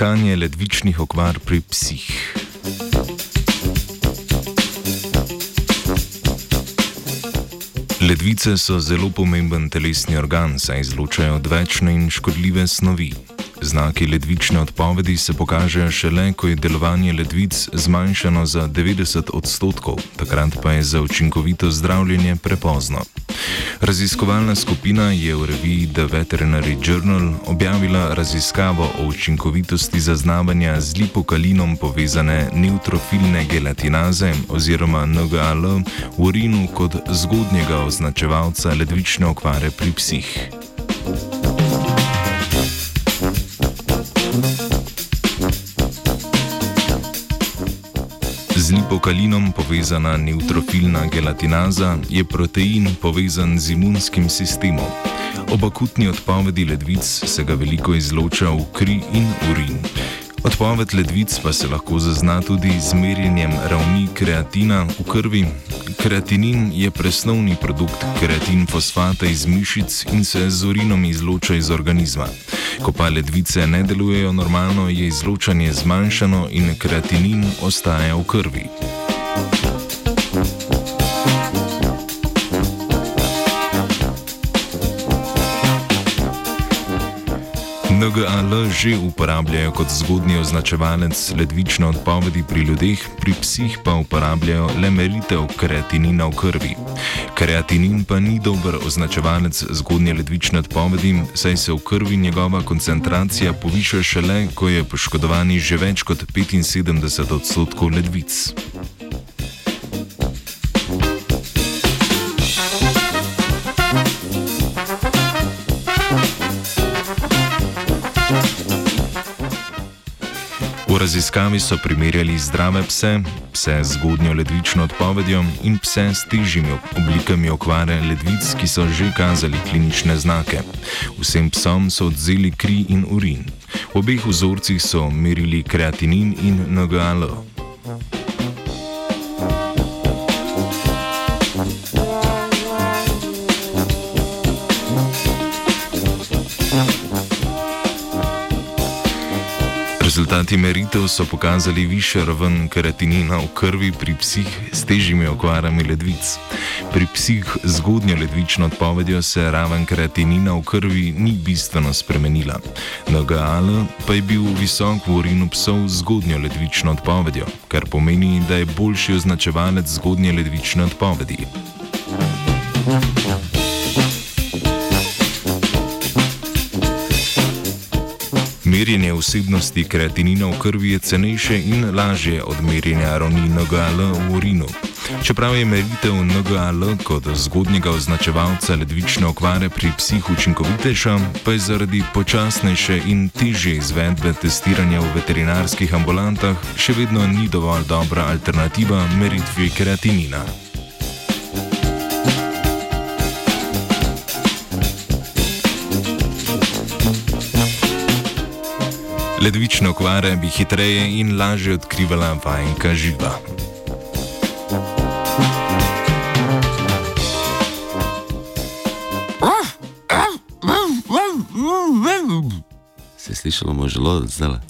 Iskanje ledvičnih okvar pri psih. Ledvice so zelo pomemben telesni organ, saj izločajo odvečne in škodljive snovi. Znaki ledvične odpovedi se pokažejo šele, ko je delovanje ledvic zmanjšano za 90 odstotkov, takrat pa je za učinkovito zdravljenje prepozno. Raziskovalna skupina je v reviji The Veterinary Journal objavila raziskavo o učinkovitosti zaznavanja z lipokalinom povezane neutrofilne gelatinaze oziroma NGAL v urinu kot zgodnjega označevalca ledvične okvare pri psih. Z lipokalinom povezana neutrofilna gelatinaza je protein povezan z imunskim sistemom. Ob akutni odpovedi ledvic se ga veliko izloča v kri in urin. Odpoved ledvic pa se lahko zazna tudi z merjenjem ravni kreatina v krvi. Kreatinin je presnovni produkt kreatin fosfata iz mišic in se z urinom izloča iz organizma. Ko pa ledvice ne delujejo normalno, je izločanje zmanjšano in kreatinin ostaja v krvi. NGAL že uporabljajo kot zgodnji označevalec ledvične odpovedi pri ljudeh, pri psih pa uporabljajo le meritev kreatinina v krvi. Kreatinin pa ni dober označevalec zgodnje ledvične odpovedi, saj se v krvi njegova koncentracija poviša šele, ko je poškodovani že več kot 75 odstotkov ledvic. Raziskavi so primerjali zdrave pse, pse z zgodnjo ledvično odpovedjo in pse s težjimi oblikami okvare ledvic, ki so že kazali klinične znake. Vsem psom so odzeli kri in urin. V obeh vzorcih so merili kreatinin in NGAL. Rezultati meritev so pokazali više raven keratinina v krvi pri psih s težjimi okvarami ledvic. Pri psih z zgodnjo ledvično odpovedjo se raven keratinina v krvi ni bistveno spremenila. NGAL pa je bil visok v urinu psov z zgodnjo ledvično odpovedjo, kar pomeni, da je boljši označevalec zgodnje ledvične odpovedi. Thank you. Merjenje vsebnosti kreatinina v krvi je cenejše in lažje od merjenja ravni NGAL v urinu. Čeprav je meritev NGAL kot zgodnjega označevalca ledvične okvare pri psih učinkovitejša, pa je zaradi počasnejše in težje izvedbe testiranja v veterinarskih ambulantah še vedno ni dovolj dobra alternativa meritvi kreatinina. Ledvične okvare bi hitreje in lažje odkrivala vajenka živa. Se je slišalo moželo zdaj?